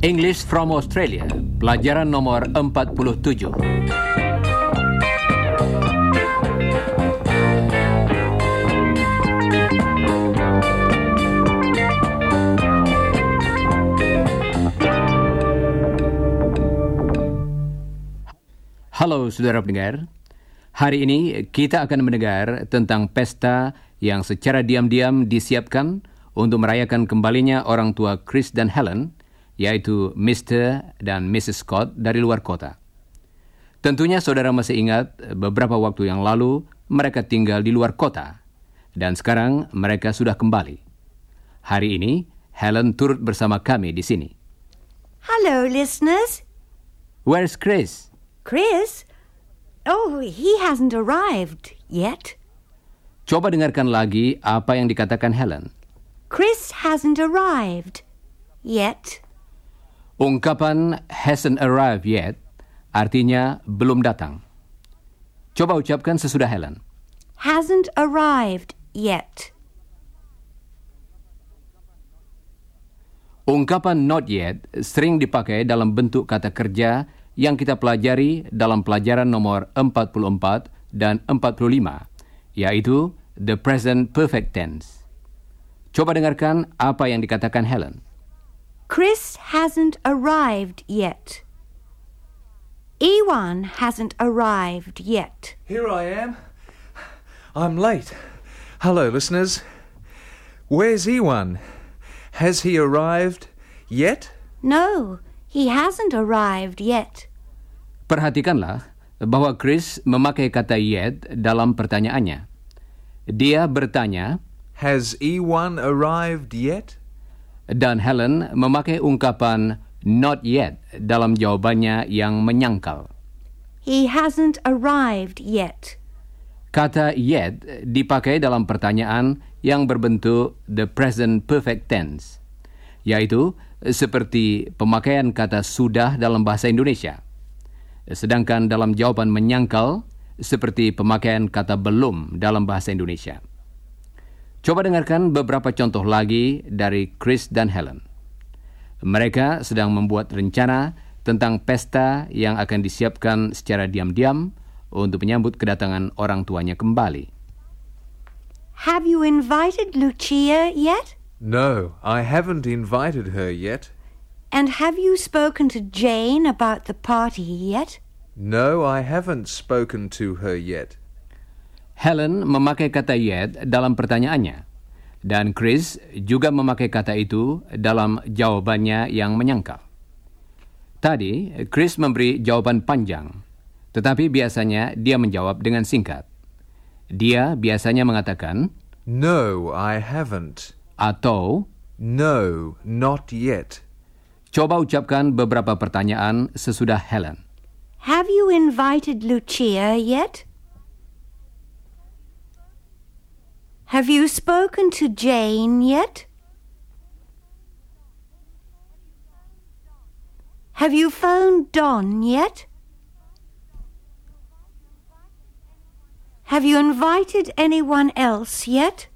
English from Australia, pelajaran nomor 47. Halo saudara pendengar, hari ini kita akan mendengar tentang pesta yang secara diam-diam disiapkan untuk merayakan kembalinya orang tua Chris dan Helen, yaitu Mr. dan Mrs. Scott dari luar kota. Tentunya saudara masih ingat beberapa waktu yang lalu mereka tinggal di luar kota, dan sekarang mereka sudah kembali. Hari ini, Helen turut bersama kami di sini. Hello, listeners. Where's Chris? Chris? Oh, he hasn't arrived yet. Coba dengarkan lagi apa yang dikatakan Helen. Chris hasn't arrived yet. Ungkapan hasn't arrived yet artinya belum datang. Coba ucapkan sesudah Helen. Hasn't arrived yet. Ungkapan not yet sering dipakai dalam bentuk kata kerja yang kita pelajari dalam pelajaran nomor 44 dan 45, yaitu the present perfect tense. Coba dengarkan apa yang dikatakan Helen. Chris hasn't arrived yet. Ewan hasn't arrived yet. Here I am. I'm late. Hello, listeners. Where's Ewan? Has he arrived yet? No, he hasn't arrived yet. Perhatikanlah bahwa Chris memakai kata yet dalam pertanyaannya. Dia bertanya, Has Ewan arrived yet? dan Helen memakai ungkapan not yet dalam jawabannya yang menyangkal. He hasn't arrived yet. Kata yet dipakai dalam pertanyaan yang berbentuk the present perfect tense, yaitu seperti pemakaian kata sudah dalam bahasa Indonesia. Sedangkan dalam jawaban menyangkal, seperti pemakaian kata belum dalam bahasa Indonesia. Coba dengarkan beberapa contoh lagi dari Chris dan Helen. Mereka sedang membuat rencana tentang pesta yang akan disiapkan secara diam-diam untuk menyambut kedatangan orang tuanya kembali. Have you invited Lucia yet? No, I haven't invited her yet. And have you spoken to Jane about the party yet? No, I haven't spoken to her yet. Helen memakai kata yet dalam pertanyaannya, dan Chris juga memakai kata itu dalam jawabannya yang menyangkal. Tadi, Chris memberi jawaban panjang, tetapi biasanya dia menjawab dengan singkat. Dia biasanya mengatakan, No, I haven't. atau No, not yet. Coba ucapkan beberapa pertanyaan sesudah Helen. Have you invited Lucia yet? Have you spoken to Jane yet? Have you phoned Don yet? Have you invited anyone else yet?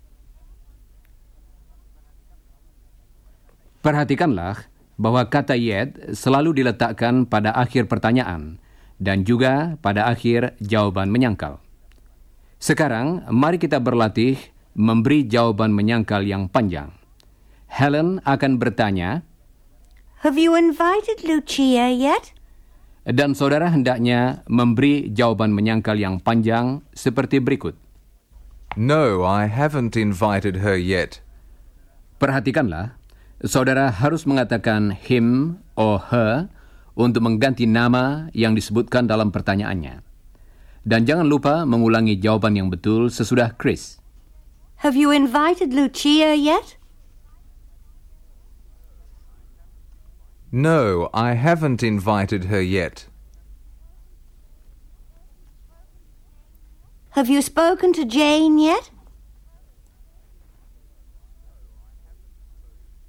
Perhatikanlah bahwa kata yet selalu diletakkan pada akhir pertanyaan dan juga pada akhir jawaban menyangkal. Sekarang, mari kita berlatih memberi jawaban menyangkal yang panjang. Helen akan bertanya, Have you invited Lucia yet? dan saudara hendaknya memberi jawaban menyangkal yang panjang seperti berikut. No, I haven't invited her yet. Perhatikanlah, saudara harus mengatakan him or her untuk mengganti nama yang disebutkan dalam pertanyaannya. Dan jangan lupa mengulangi jawaban yang betul sesudah Chris. Have you invited Lucia yet? No, I haven't invited her yet. Have you spoken to Jane yet?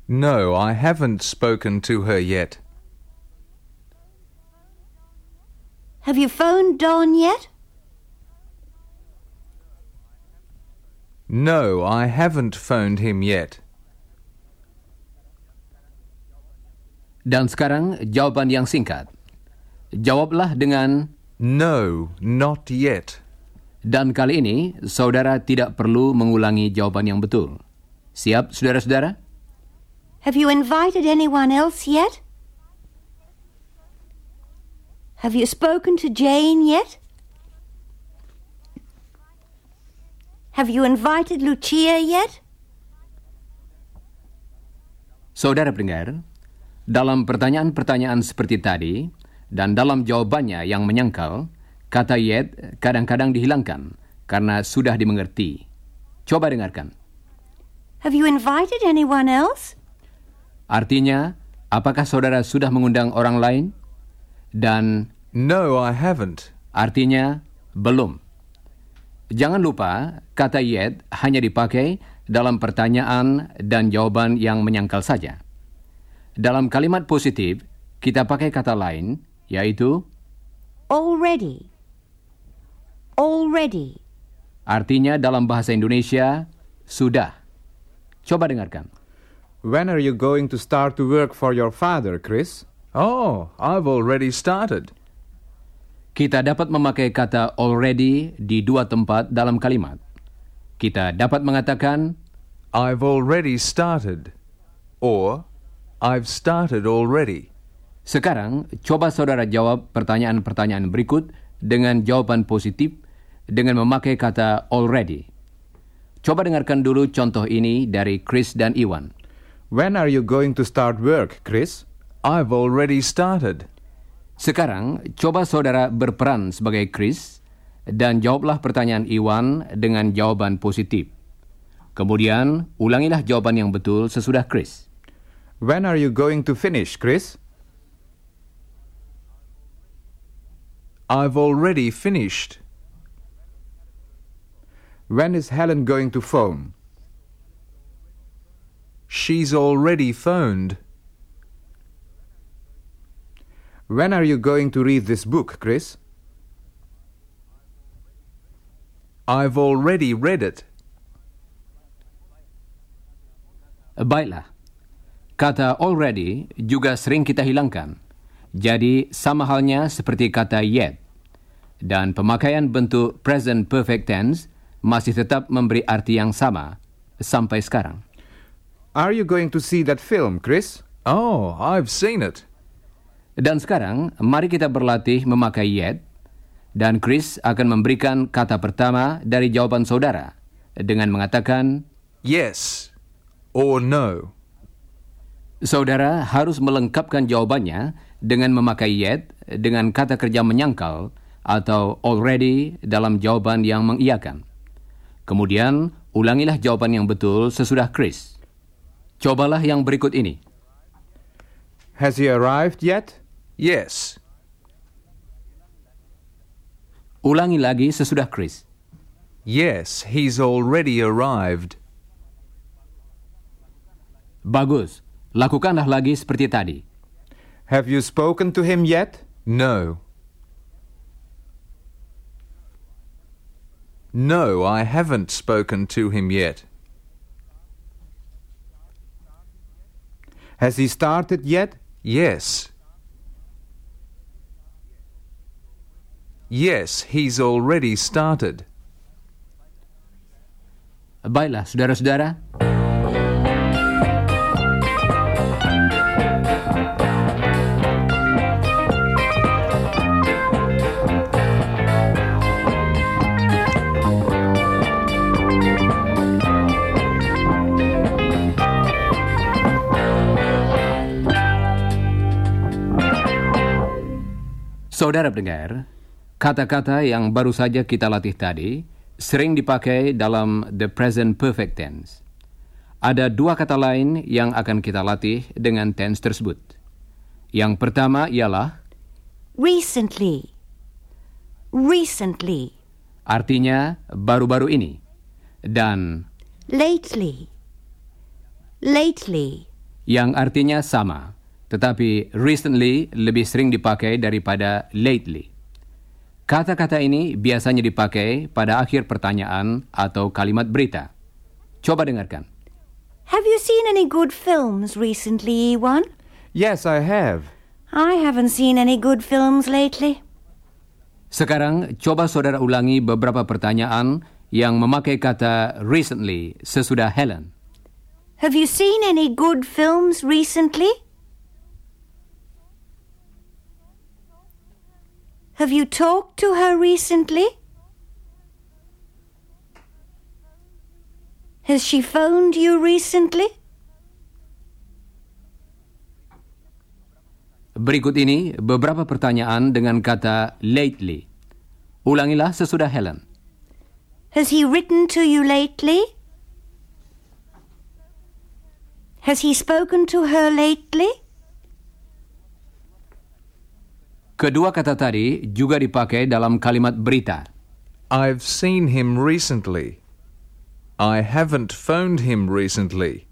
No, I haven't spoken to her yet. Have you phoned Don yet? No, I haven't phoned him yet. Dan sekarang jawaban yang singkat. Jawablah dengan No, not yet. dan kali ini saudara tidak perlu mengulangi jawaban yang betul. Siap, saudara-saudara? Have you invited anyone else yet? Have you spoken to Jane yet? Have you invited Lucia yet? Saudara pendengar, dalam pertanyaan-pertanyaan seperti tadi dan dalam jawabannya yang menyangkal, kata yet kadang-kadang dihilangkan karena sudah dimengerti. Coba dengarkan. Have you invited anyone else? Artinya, apakah saudara sudah mengundang orang lain? Dan No, I haven't. artinya belum. Jangan lupa, kata yet hanya dipakai dalam pertanyaan dan jawaban yang menyangkal saja. Dalam kalimat positif, kita pakai kata lain, yaitu Already. Already. artinya dalam bahasa Indonesia, sudah. Coba dengarkan. When are you going to start to work for your father, Chris? Oh, I've already started. Kita dapat memakai kata already di dua tempat dalam kalimat. Kita dapat mengatakan I've already started. Or, I've started already. Sekarang, coba saudara jawab pertanyaan-pertanyaan berikut dengan jawaban positif dengan memakai kata already. Coba dengarkan dulu contoh ini dari Chris dan Iwan. When are you going to start work, Chris? I've already started. Sekarang, coba saudara berperan sebagai Chris dan jawablah pertanyaan Iwan dengan jawaban positif. Kemudian, ulangilah jawaban yang betul sesudah Chris. When are you going to finish, Chris? I've already finished. When is Helen going to phone? She's already phoned. When are you going to read this book, Chris? I've already read it. Baiklah. Kata already juga sering kita hilangkan. Jadi sama halnya seperti kata yet. Dan pemakaian bentuk present perfect tense masih tetap memberi arti yang sama sampai sekarang. Are you going to see that film, Chris? Oh, I've seen it. Dan sekarang mari kita berlatih memakai yet dan Chris akan memberikan kata pertama dari jawaban saudara dengan mengatakan Yes. Or no. Saudara harus melengkapkan jawabannya dengan memakai yet dengan kata kerja menyangkal atau already dalam jawaban yang mengiyakan. Kemudian, ulangilah jawaban yang betul sesudah Chris. Cobalah yang berikut ini. Has he arrived yet? Yes. Ulangi lagi sesudah Chris. Yes, he's already arrived. Bagus. Lakukanlah lagi seperti tadi. Have you spoken to him yet? No. No, I haven't spoken to him yet. Has he started yet? Yes. Yes, he's already started. Baiklah, saudara-saudara. Saudara pendengar, kata-kata yang baru saja kita latih tadi sering dipakai dalam the present perfect tense. Ada dua kata lain yang akan kita latih dengan tense tersebut. Yang pertama ialah Recently. Recently. artinya baru-baru ini dan Lately. Lately. yang artinya sama, tetapi recently lebih sering dipakai daripada lately. Kata-kata ini biasanya dipakai pada akhir pertanyaan atau kalimat berita. Coba dengarkan. Have you seen any good films recently, Ewan? Yes, I have. I haven't seen any good films lately. Sekarang coba saudara ulangi beberapa pertanyaan yang memakai kata recently sesudah Helen. Have you seen any good films recently? Have you talked to her recently? Has she phoned you recently? Berikut ini beberapa pertanyaan dengan kata lately. Ulangilah sesudah Helen. Has he written to you lately? Has he spoken to her lately? Kedua kata tadi juga dipakai dalam kalimat berita. I've seen him recently. I haven't phoned him recently.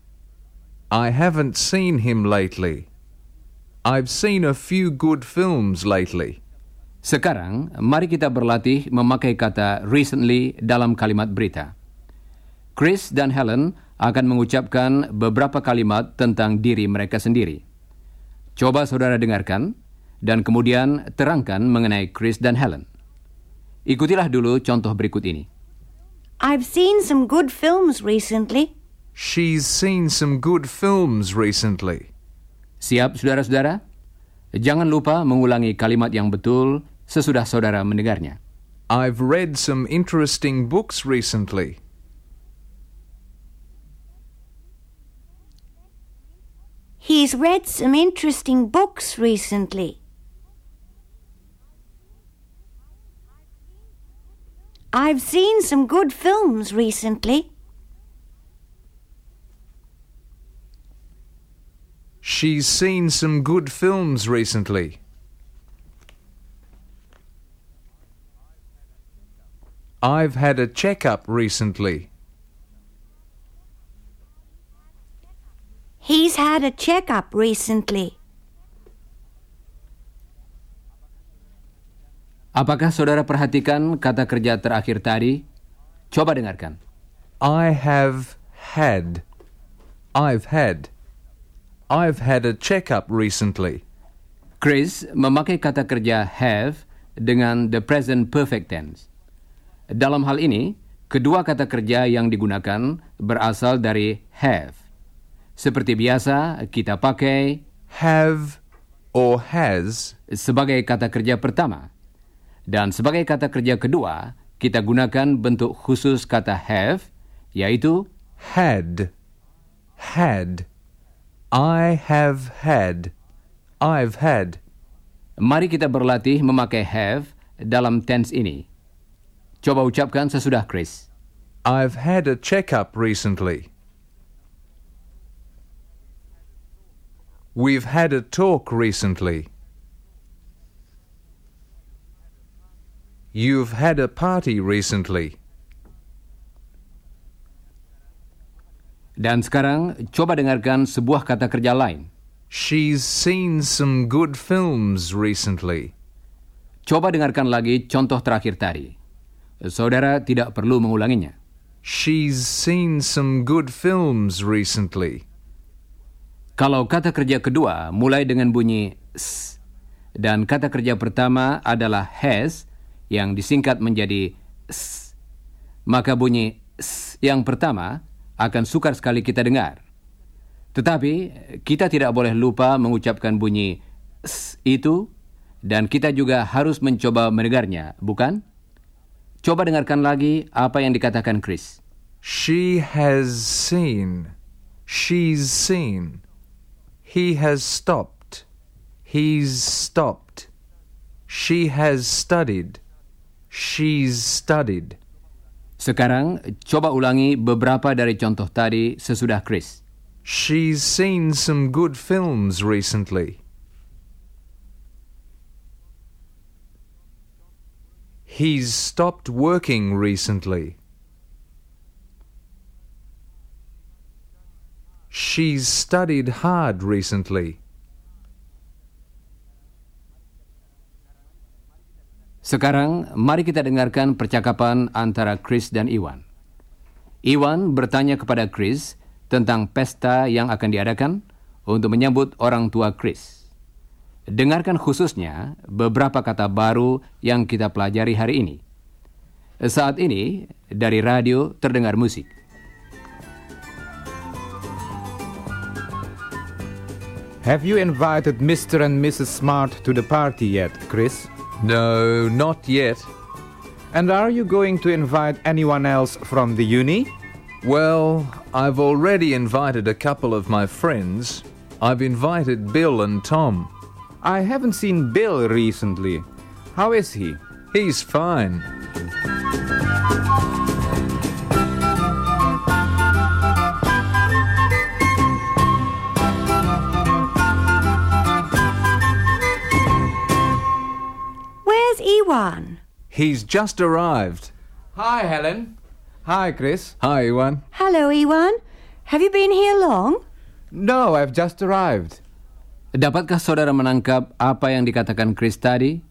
I haven't seen him lately. I've seen a few good films lately. Sekarang, mari kita berlatih memakai kata recently dalam kalimat berita. Chris dan Helen akan mengucapkan beberapa kalimat tentang diri mereka sendiri. Coba saudara dengarkan, dan kemudian terangkan mengenai Chris dan Helen. Ikutilah dulu contoh berikut ini. I've seen some good films recently. She's seen some good films recently. Siap, saudara-saudara? Jangan lupa mengulangi kalimat yang betul sesudah saudara mendengarnya. I've read some interesting books recently. He's read some interesting books recently. I've seen some good films recently. She's seen some good films recently. I've had a checkup recently. He's had a checkup recently. Apakah saudara perhatikan kata kerja terakhir tadi? Coba dengarkan. I have had. I've had. I've had a checkup recently. Chris memakai kata kerja have dengan the present perfect tense. Dalam hal ini, kedua kata kerja yang digunakan berasal dari have. Seperti biasa, kita pakai Have or has sebagai kata kerja pertama. Dan sebagai kata kerja kedua, kita gunakan bentuk khusus kata have, yaitu had. Had. I have had. I've had. mari kita berlatih memakai have dalam tense ini. Coba ucapkan sesudah Chris. I've had a checkup recently. We've had a talk recently. You've had a party recently. Dan sekarang coba dengarkan sebuah kata kerja lain. She's seen some good films recently. Coba dengarkan lagi contoh terakhir tadi. Saudara tidak perlu mengulanginya. She's seen some good films recently. Kalau kata kerja kedua mulai dengan bunyi s dan kata kerja pertama adalah has yang disingkat menjadi s, maka bunyi s yang pertama akan sukar sekali kita dengar. Tetapi kita tidak boleh lupa mengucapkan bunyi s itu dan kita juga harus mencoba mendengarnya, bukan? Coba dengarkan lagi apa yang dikatakan Chris. She has seen. She's seen. He has stopped. He's stopped. She has studied. She's studied. Sekarang coba ulangi beberapa dari contoh tadi sesudah Chris. She's seen some good films recently. He's stopped working recently. She's studied hard recently. Sekarang mari kita dengarkan percakapan antara Chris dan Iwan. Iwan bertanya kepada Chris tentang pesta yang akan diadakan untuk menyambut orang tua Chris. Dengarkan khususnya beberapa kata baru yang kita pelajari hari ini. Saat ini, dari radio terdengar musik. Have you invited Mr. and Mrs. Smart to the party yet, Chris? No, not yet. And are you going to invite anyone else from the uni? Well, I've already invited a couple of my friends. I've invited Bill and Tom. I haven't seen Bill recently. How is he? He's fine. He's just arrived. Hi, Helen. Hi, Chris. Hi, Iwan. Hello, Ewan. Have you been here long? No, I've just arrived. Dapatkah saudara menangkap apa yang dikatakan Chris tadi?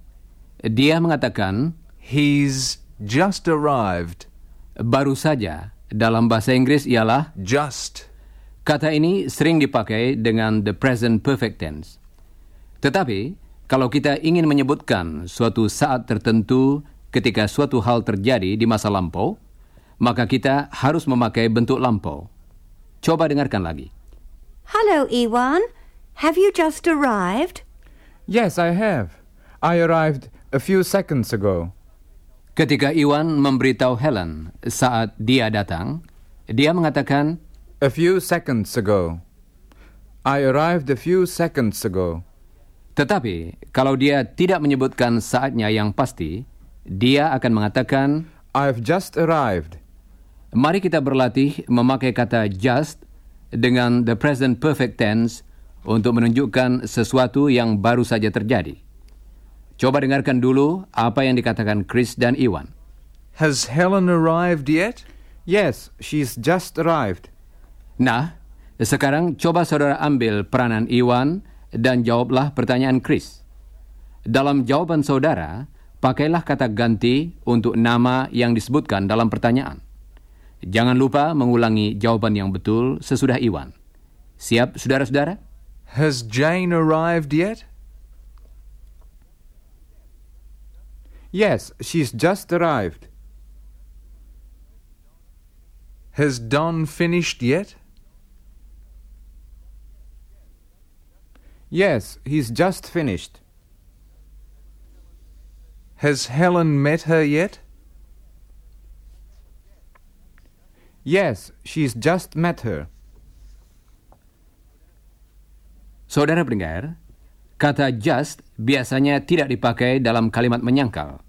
Dia mengatakan, He's just arrived. baru saja dalam bahasa Inggris ialah Just. Kata ini sering dipakai dengan the present perfect tense. Tetapi, kalau kita ingin menyebutkan suatu saat tertentu ketika suatu hal terjadi di masa lampau, maka kita harus memakai bentuk lampau. Coba dengarkan lagi. Hello, Ewan. Have you just arrived? Yes, I have. I arrived a few seconds ago. Ketika Iwan memberitahu Helen saat dia datang, dia mengatakan, A few seconds ago. I arrived a few seconds ago. tetapi kalau dia tidak menyebutkan saatnya yang pasti, dia akan mengatakan, I've just arrived. Mari kita berlatih memakai kata just dengan the present perfect tense untuk menunjukkan sesuatu yang baru saja terjadi. Coba dengarkan dulu apa yang dikatakan Chris dan Iwan. Has Helen arrived yet? Yes, she's just arrived. Nah, sekarang coba saudara ambil peranan Iwan dan jawablah pertanyaan Chris. Dalam jawaban saudara, pakailah kata ganti untuk nama yang disebutkan dalam pertanyaan. Jangan lupa mengulangi jawaban yang betul sesudah Iwan. Siap, saudara-saudara? Has Jane arrived yet? Yes, she's just arrived. Has Don finished yet? Yes, he's just finished. Has Helen met her yet? Yes, she's just met her. Saudara pendengar, kata just biasanya tidak dipakai dalam kalimat menyangkal.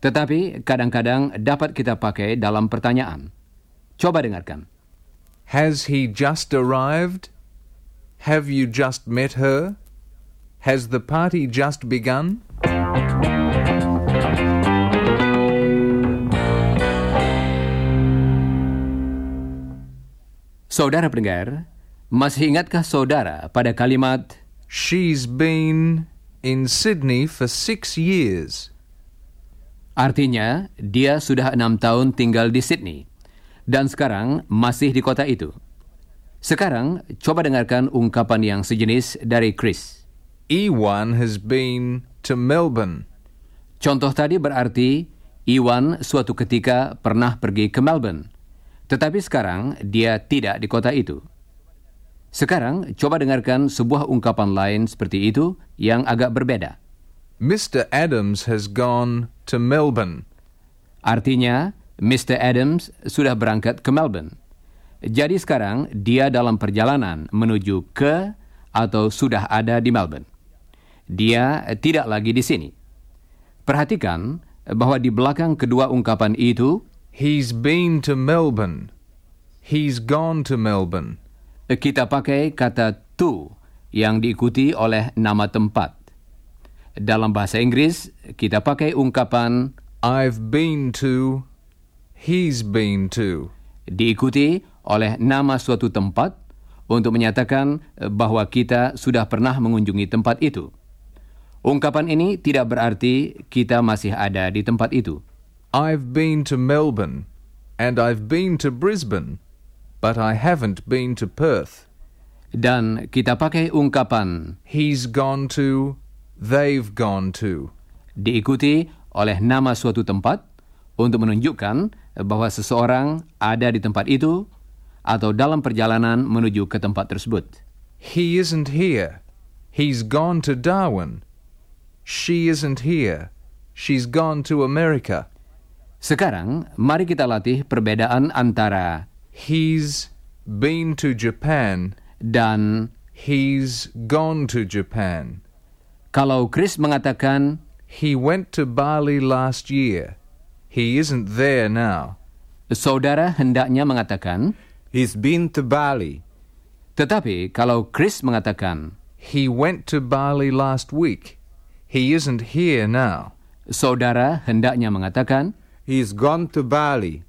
Tetapi kadang-kadang dapat kita pakai dalam pertanyaan. Coba dengarkan. Has he just arrived? Have you just met her? Has the party just begun? Saudara pendengar, masih ingatkah saudara pada kalimat She's been in Sydney for six years. Artinya, dia sudah enam tahun tinggal di Sydney dan sekarang masih di kota itu. Sekarang, coba dengarkan ungkapan yang sejenis dari Chris. Ewan has been to Melbourne. Contoh tadi berarti Iwan suatu ketika pernah pergi ke Melbourne, tetapi sekarang dia tidak di kota itu. Sekarang, coba dengarkan sebuah ungkapan lain seperti itu yang agak berbeda. Mr. Adams has gone to Melbourne. Artinya, Mr. Adams sudah berangkat ke Melbourne. Jadi sekarang dia dalam perjalanan menuju ke atau sudah ada di Melbourne. Dia tidak lagi di sini. Perhatikan bahwa di belakang kedua ungkapan itu, He's been to Melbourne. He's gone to Melbourne. kita pakai kata to yang diikuti oleh nama tempat. Dalam bahasa Inggris, kita pakai ungkapan I've been to. He's been to. diikuti oleh nama suatu tempat untuk menyatakan bahwa kita sudah pernah mengunjungi tempat itu. Ungkapan ini tidak berarti kita masih ada di tempat itu. I've been to Melbourne and I've been to Brisbane, but I haven't been to Perth. Dan kita pakai ungkapan He's gone to, they've gone to. diikuti oleh nama suatu tempat untuk menunjukkan bahwa seseorang ada di tempat itu atau dalam perjalanan menuju ke tempat tersebut. He isn't here. He's gone to Darwin. She isn't here. She's gone to America. Sekarang, mari kita latih perbedaan antara He's been to Japan. dan He's gone to Japan. kalau Chris mengatakan He went to Bali last year. He isn't there now. saudara hendaknya mengatakan, He's been to Bali. tetapi kalau Chris mengatakan He went to Bali last week. He isn't here now. saudara hendaknya mengatakan, He's gone to Bali.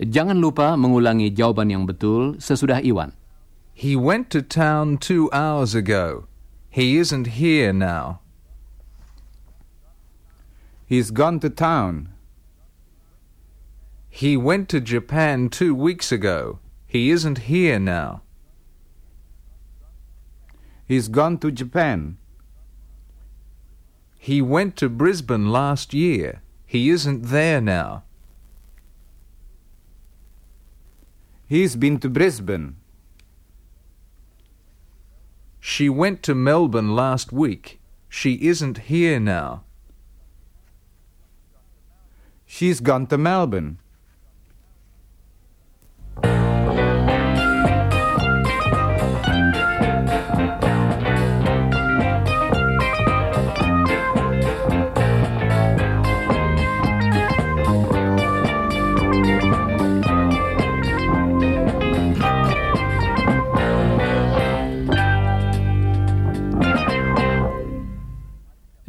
jangan lupa mengulangi jawaban yang betul sesudah Iwan. He went to town two hours ago. He isn't here now. He's gone to town. He went to Japan two weeks ago. He isn't here now. He's gone to Japan. He went to Brisbane last year. He isn't there now. He's been to Brisbane. She went to Melbourne last week. She isn't here now. She's gone to Melbourne.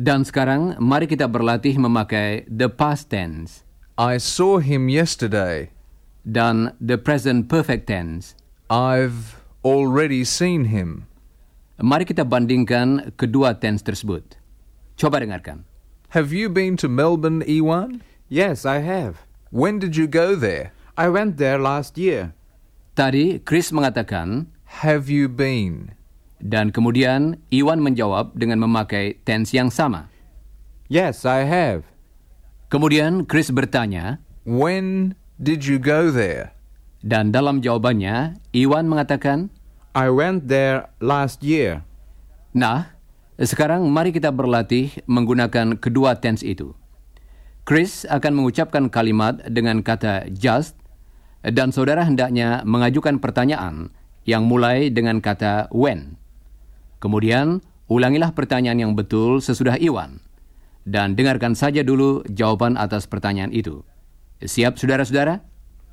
Dan sekarang mari kita berlatih memakai the past tense I saw him yesterday. dan the present perfect tense. I've already seen him. Mari kita bandingkan kedua tense tersebut. Coba dengarkan. Have you been to Melbourne, Ewan? Yes, I have. When did you go there? I went there last year. Tadi Chris mengatakan Have you been? Dan kemudian Iwan menjawab dengan memakai tense yang sama. Yes, I have. Kemudian Chris bertanya When did you go there? dan dalam jawabannya Iwan mengatakan, I went there last year. "Nah, sekarang mari kita berlatih menggunakan kedua tense itu." Chris akan mengucapkan kalimat dengan kata just dan saudara hendaknya mengajukan pertanyaan yang mulai dengan kata when. Kemudian, ulangilah pertanyaan yang betul sesudah Iwan. Dan dengarkan saja dulu jawaban atas pertanyaan itu. Siap, saudara-saudara?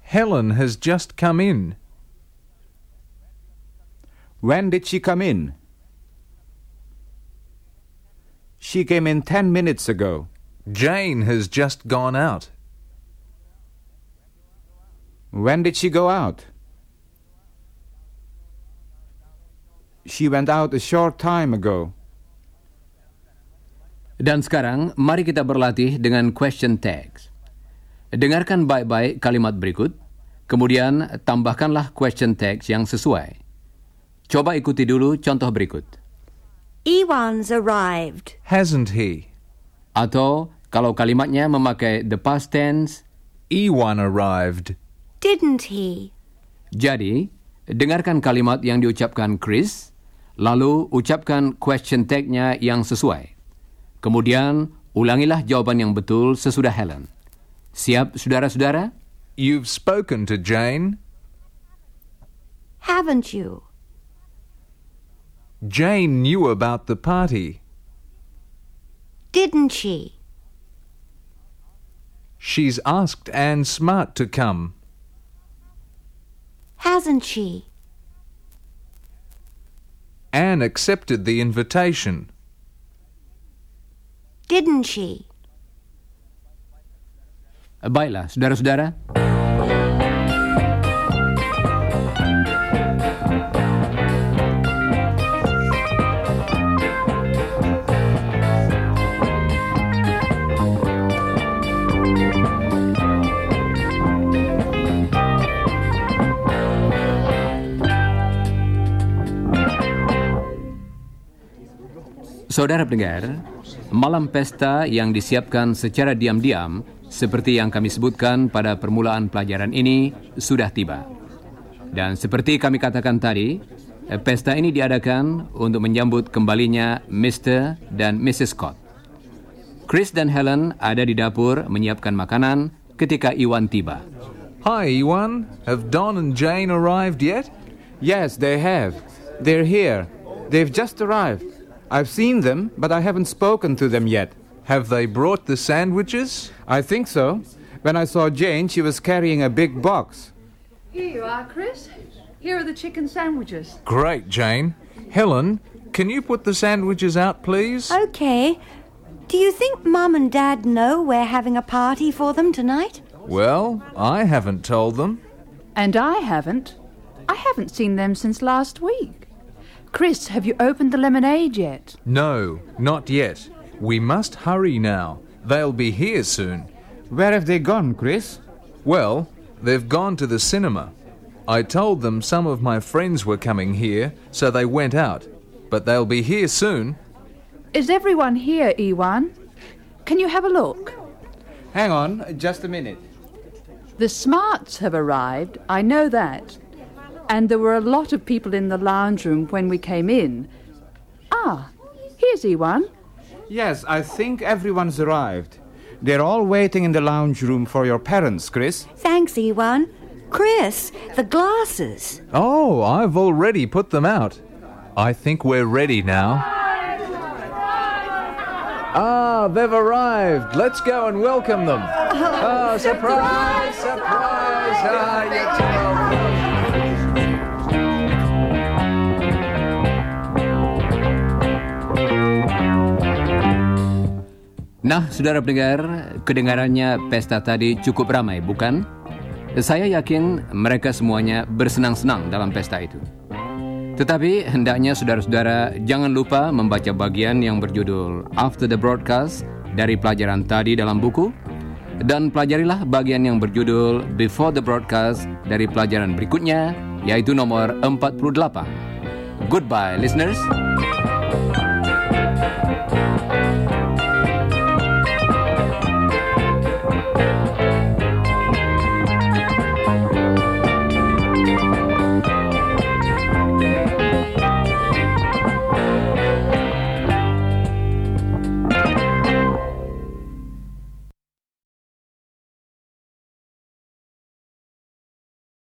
Helen has just come in. When did she come in? She came in ten minutes ago. Jane has just gone out. When did she go out? She went out a short time ago. Dan sekarang, mari kita berlatih dengan question tags. Dengarkan baik-baik kalimat berikut, kemudian tambahkanlah question tags yang sesuai. Coba ikuti dulu contoh berikut. Ewan's arrived. Hasn't he? Atau kalau kalimatnya memakai the past tense, Ewan arrived. Didn't he? jadi dengarkan kalimat yang diucapkan Chris, lalu ucapkan question tag-nya yang sesuai. Kemudian ulangilah jawaban yang betul sesudah Helen. Siap, saudara-saudara? You've spoken to Jane? Haven't you? Jane knew about the party. Didn't she? She's asked Anne Smart to come. Hasn't she? Anne accepted the invitation. Didn't she? Baiklah, saudara-saudara. Saudara pendengar, malam pesta yang disiapkan secara diam-diam seperti yang kami sebutkan pada permulaan pelajaran ini sudah tiba. Dan seperti kami katakan tadi, pesta ini diadakan untuk menyambut kembalinya Mr. dan Mrs. Scott. Chris dan Helen ada di dapur menyiapkan makanan ketika Iwan tiba. Hi, Ewan. Have Don and Jane arrived yet? Yes, they have. They're here. They've just arrived. I've seen them, but I haven't spoken to them yet. Have they brought the sandwiches? I think so. When I saw Jane, she was carrying a big box. Here you are, Chris. Here are the chicken sandwiches. Great, Jane. Helen, can you put the sandwiches out, please? Okay. Do you think Mum and Dad know we're having a party for them tonight? Well, I haven't told them. And I haven't. I haven't seen them since last week. Chris, have you opened the lemonade yet? No, not yet. We must hurry now. They'll be here soon. Where have they gone, Chris? Well, they've gone to the cinema. I told them some of my friends were coming here, so they went out. But they'll be here soon. Is everyone here, Ewan? Can you have a look? Hang on, just a minute. The Smarts have arrived, I know that. And there were a lot of people in the lounge room when we came in. Ah, here's Ewan. Yes, I think everyone's arrived. They're all waiting in the lounge room for your parents, Chris. Thanks, Ewan. Chris, the glasses. Oh, I've already put them out. I think we're ready now. Ah, they've arrived. Let's go and welcome them. Oh, surprise, surprise. Ah, Nah, saudara pendengar, kedengarannya pesta tadi cukup ramai, bukan? Saya yakin mereka semuanya bersenang-senang dalam pesta itu. Tetapi hendaknya saudara-saudara jangan lupa membaca bagian yang berjudul After the Broadcast dari pelajaran tadi dalam buku dan pelajarilah bagian yang berjudul Before the Broadcast dari pelajaran berikutnya yaitu nomor 48. Goodbye listeners.